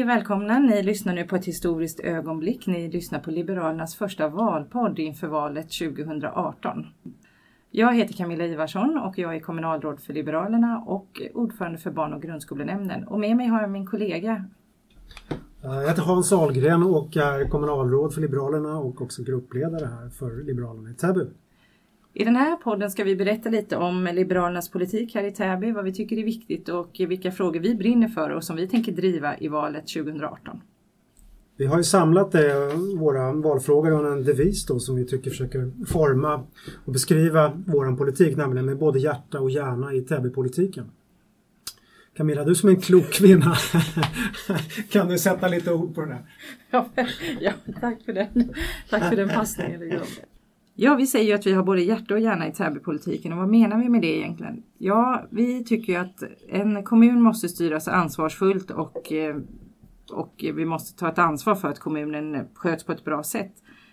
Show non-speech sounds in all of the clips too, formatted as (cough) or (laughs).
Hej och välkomna! Ni lyssnar nu på ett historiskt ögonblick. Ni lyssnar på Liberalernas första valpodd inför valet 2018. Jag heter Camilla Ivarsson och jag är kommunalråd för Liberalerna och ordförande för barn och grundskolenämnden. Och med mig har jag min kollega. Jag heter Hans Ahlgren och är kommunalråd för Liberalerna och också gruppledare här för Liberalerna i Täby. I den här podden ska vi berätta lite om Liberalernas politik här i Täby, vad vi tycker är viktigt och vilka frågor vi brinner för och som vi tänker driva i valet 2018. Vi har ju samlat det, våra valfrågor under en devis då, som vi tycker försöker forma och beskriva vår politik, nämligen med både hjärta och hjärna i Täbypolitiken. Camilla, du som är en klok kvinna, (laughs) kan du sätta lite ord på det där? Ja, (laughs) tack för den, tack för den passningen. Ja, vi säger ju att vi har både hjärta och hjärna i Täbypolitiken och vad menar vi med det egentligen? Ja, vi tycker ju att en kommun måste styras ansvarsfullt och, eh, och vi måste ta ett ansvar för att kommunen sköts på ett bra sätt.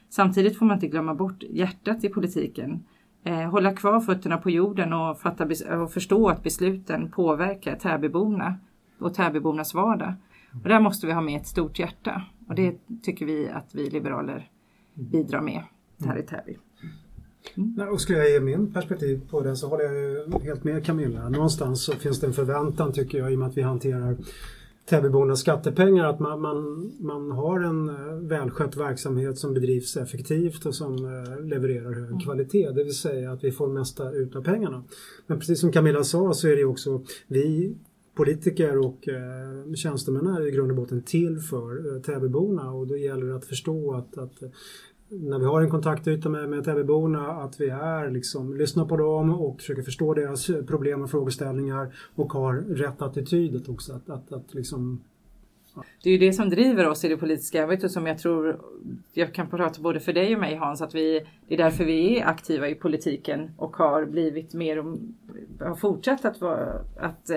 Samtidigt får man inte glömma bort hjärtat i politiken. Eh, hålla kvar fötterna på jorden och, fatta, och förstå att besluten påverkar Täbyborna och Täbybornas vardag. Och där måste vi ha med ett stort hjärta och det tycker vi att vi liberaler bidrar med här i Täby. Mm. Och skulle jag ge min perspektiv på det så håller jag helt med Camilla. Någonstans så finns det en förväntan tycker jag i och med att vi hanterar Täbybornas skattepengar att man, man, man har en eh, välskött verksamhet som bedrivs effektivt och som eh, levererar hög mm. kvalitet. Det vill säga att vi får mesta ut av pengarna. Men precis som Camilla sa så är det också vi politiker och eh, tjänstemän är i grund och botten till för eh, Täbyborna och då gäller det att förstå att, att när vi har en kontaktyta med, med Täbyborna att vi är liksom, lyssnar på dem och försöker förstå deras problem och frågeställningar och har rätt attityd också. Att, att, att liksom, ja. Det är ju det som driver oss i det politiska arbetet som jag tror, jag kan prata både för dig och mig Hans, att vi, det är därför vi är aktiva i politiken och har blivit mer och har fortsatt att vara, att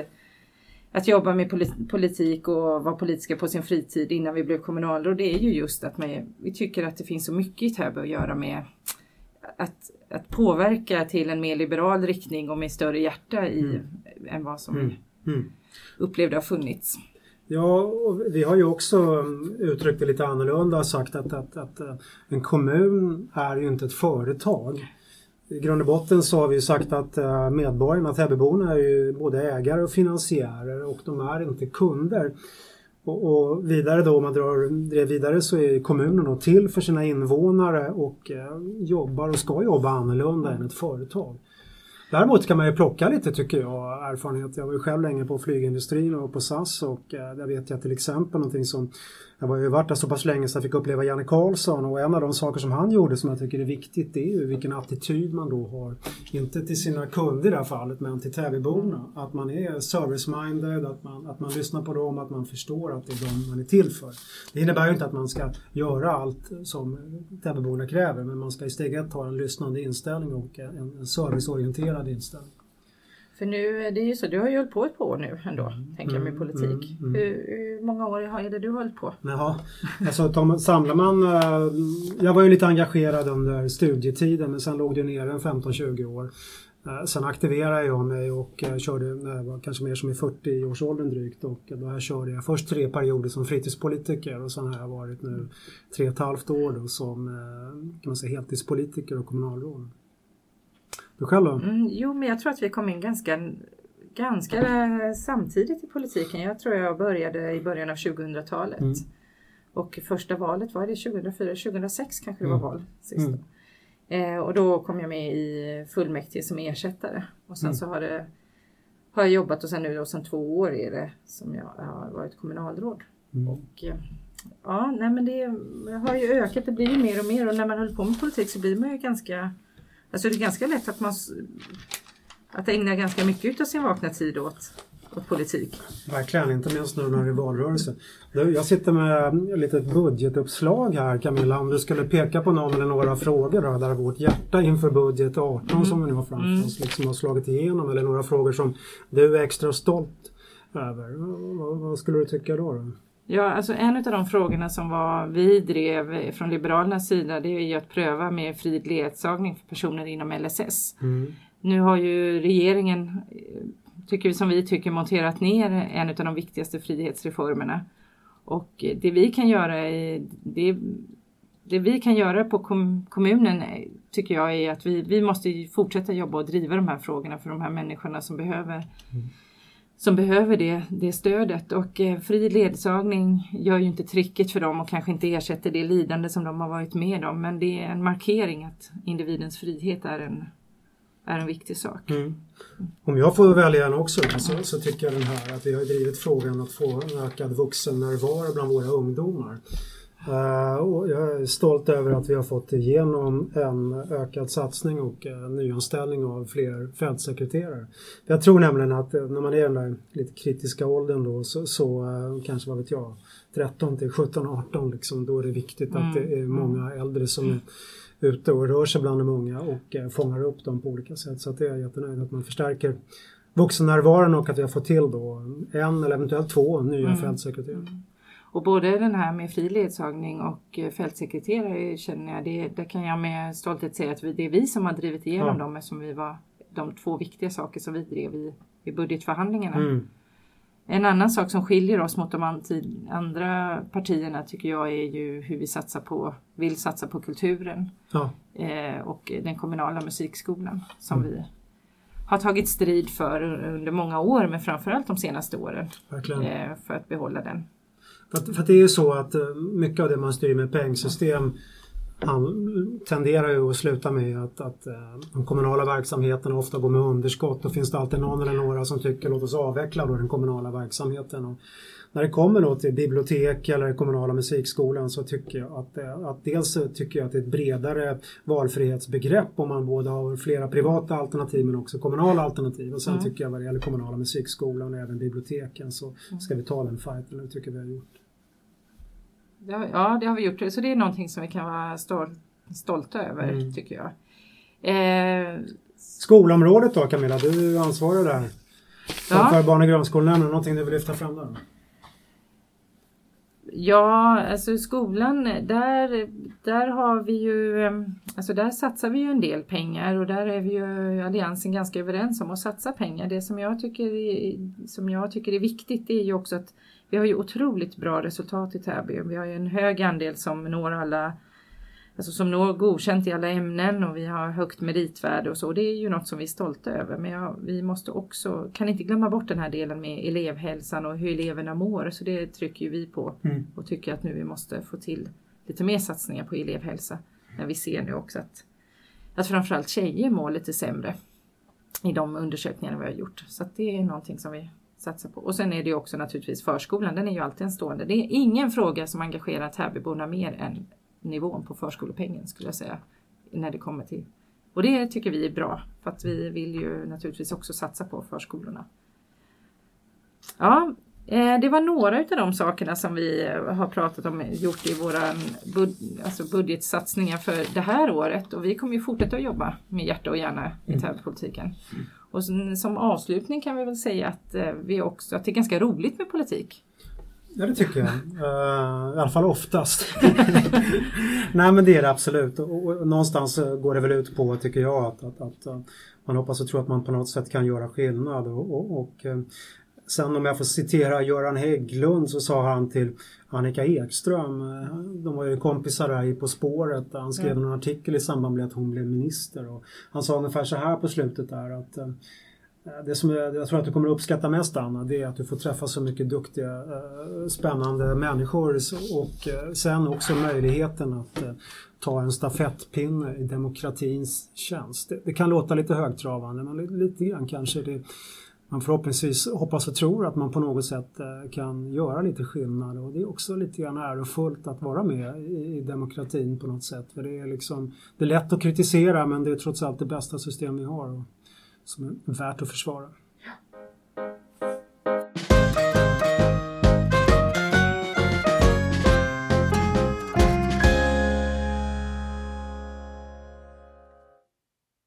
att jobba med politik och vara politiska på sin fritid innan vi blev kommunalråd, det är ju just att man, vi tycker att det finns så mycket i Täby att göra med att, att påverka till en mer liberal riktning och med större hjärta i, mm. än vad som mm. Mm. upplevde har funnits. Ja, och vi har ju också uttryckt det lite annorlunda och sagt att, att, att en kommun är ju inte ett företag. I grund och botten så har vi ju sagt att eh, medborgarna, Täbyborna, är ju både ägare och finansiärer och de är inte kunder. Och, och vidare då, om man drar det vidare så är kommunen då till för sina invånare och eh, jobbar och ska jobba annorlunda än ett företag. Däremot kan man ju plocka lite tycker jag erfarenhet. Jag var ju själv länge på flygindustrin och på SAS och eh, där vet jag till exempel någonting som jag har ju varit där så pass länge så jag fick uppleva Janne Karlsson och en av de saker som han gjorde som jag tycker är viktigt det är ju vilken attityd man då har. Inte till sina kunder i det här fallet men till Täbyborna. Att man är service-minded, att man, att man lyssnar på dem, att man förstår att det är dem man är till för. Det innebär ju inte att man ska göra allt som Täbyborna kräver men man ska i steg ett ha en lyssnande inställning och en, en serviceorienterad inställning. För nu, det är ju så, du har ju hållit på ett par år nu ändå, mm, tänker jag med mm, politik. Mm, mm. Hur, hur, många år är det du har hållit på? Jaha, alltså samlar man, eh, jag var ju lite engagerad under studietiden men sen låg det nere en 15-20 år. Eh, sen aktiverade jag mig och eh, körde, jag var kanske mer som i 40-årsåldern drygt och då här körde jag först tre perioder som fritidspolitiker och sen har jag varit nu tre och ett halvt år då som kan man säga, heltidspolitiker och kommunalråd. Du själv då? Mm, jo, men jag tror att vi kom in ganska, ganska samtidigt i politiken. Jag tror jag började i början av 2000-talet. Mm. Och första valet var det 2004, 2006 kanske det var mm. val sist. Mm. Eh, och då kom jag med i fullmäktige som ersättare. Och sen mm. så har, det, har jag jobbat och sen nu då som två år är det som jag har varit kommunalråd. Mm. Och, eh, ja, nej men det har ju ökat, det blir ju mer och mer och när man håller på med politik så blir man ju ganska Alltså det är ganska lätt att man att ägna ganska mycket av sin vakna tid åt, åt politik. Verkligen, inte minst nu när det är valrörelse. Jag sitter med ett litet budgetuppslag här Camilla. Om du skulle peka på någon eller några frågor då, där vårt hjärta inför budget 18 mm. som vi nu har framför mm. oss liksom har slagit igenom eller några frågor som du är extra stolt över. Vad, vad skulle du tycka då? då? Ja, alltså en av de frågorna som var, vi drev från Liberalernas sida det är ju att pröva med fri ledsagning för personer inom LSS. Mm. Nu har ju regeringen, tycker som vi tycker, monterat ner en av de viktigaste frihetsreformerna. Och det vi kan göra är, det, det vi kan göra på kom, kommunen tycker jag är att vi, vi måste fortsätta jobba och driva de här frågorna för de här människorna som behöver mm som behöver det, det stödet och eh, fri ledsagning gör ju inte tricket för dem och kanske inte ersätter det lidande som de har varit med om men det är en markering att individens frihet är en, är en viktig sak. Mm. Om jag får välja en också så, så, tycker jag den här att vi har drivit frågan att få en ökad vuxennärvaro bland våra ungdomar. Uh, och jag är stolt över att vi har fått igenom en ökad satsning och nyanställning av fler fältsekreterare. Jag tror nämligen att uh, när man är i den där lite kritiska åldern då så, så kanske vad vet jag 13 till 17, 18 liksom, då är det viktigt mm. att det är många äldre som är ute och rör sig bland de unga och fångar upp dem på olika sätt. Så att det är jag jättenöjd att man förstärker vuxennärvaron och att vi har fått till då en eller eventuellt två nya mm. fältsekreterare. Och både den här med fri ledsagning och eh, fältsekreterare känner jag, det, det kan jag med stolthet säga att vi, det är vi som har drivit igenom ja. dem eftersom vi var de två viktiga saker som vi drev i, i budgetförhandlingarna. Mm. En annan sak som skiljer oss mot de andra partierna tycker jag är ju hur vi satsar på, vill satsa på kulturen ja. eh, och den kommunala musikskolan som mm. vi har tagit strid för under många år men framförallt de senaste åren eh, för att behålla den. För att, för att det är ju så att eh, mycket av det man styr med pengsystem han tenderar ju att sluta med att, att eh, de kommunala verksamheterna ofta går med underskott. Då finns det alltid någon eller några som tycker låt oss avveckla då den kommunala verksamheten. Och när det kommer då till bibliotek eller den kommunala musikskolan så tycker jag att, att dels tycker jag att det är ett bredare valfrihetsbegrepp om man både har flera privata alternativ men också kommunala alternativ. Och sen mm. tycker jag vad det gäller kommunala musikskolan och även biblioteken så ska vi ta den fighten, det tycker vi har gjort. Ja, det har vi gjort. Så det är någonting som vi kan vara stol stolta över, mm. tycker jag. Eh... Skolområdet då Camilla, du ansvarar där. Ja. För barn och grundskolenämnden, någonting du vill lyfta fram där? Ja, alltså skolan, där, där har vi ju, alltså där satsar vi ju en del pengar och där är vi ju Alliansen ganska överens om att satsa pengar. Det som jag tycker är, som jag tycker är viktigt det är ju också att vi har ju otroligt bra resultat i Täby. Vi har ju en hög andel som når alla alltså som når godkänt i alla ämnen och vi har högt meritvärde och så. Det är ju något som vi är stolta över. Men ja, vi måste också, kan inte glömma bort den här delen med elevhälsan och hur eleverna mår. Så det trycker vi på mm. och tycker att nu vi måste få till lite mer satsningar på elevhälsa. När vi ser nu också att, att framförallt tjejer mår lite sämre i de undersökningar vi har gjort. Så det är någonting som vi satsa på. Och sen är det också naturligtvis förskolan, den är ju alltid en stående. Det är ingen fråga som engagerar Täbyborna mer än nivån på förskolepengen skulle jag säga. När det kommer till. Och det tycker vi är bra för att vi vill ju naturligtvis också satsa på förskolorna. Ja, eh, det var några av de sakerna som vi har pratat om, gjort i våra bud alltså budgetsatsningar för det här året och vi kommer ju fortsätta att jobba med hjärta och hjärna i mm. Och som avslutning kan vi väl säga att, eh, vi också, att det är ganska roligt med politik. Ja det tycker jag. Uh, (laughs) I alla fall oftast. (laughs) Nej men det är det absolut. Och, och, någonstans eh, går det väl ut på, tycker jag, att, att, att, man hoppas och tror att man på något sätt kan göra skillnad. Och, och, och Sen om jag får citera Göran Hägglund så sa han till Annika Ekström, eh, de var ju kompisar där i På spåret, han skrev mm. en artikel i samband med att hon blev minister. Och han sa ungefär så här på slutet där att eh, det som jag, tror att du kommer uppskatta mest Anna, det är att du får träffa så mycket duktiga, eh, spännande människor och sen också möjligheten att ta en stafettpinne i demokratins tjänst. Det, det kan låta lite högtravande men lite grann kanske det man förhoppningsvis hoppas och tror att man på något sätt eh, kan göra lite skillnad och det är också lite grann ärofullt att vara med i demokratin på något sätt. För det är liksom, det är lätt att kritisera men det är trots allt det bästa system vi har och som är värt att försvara.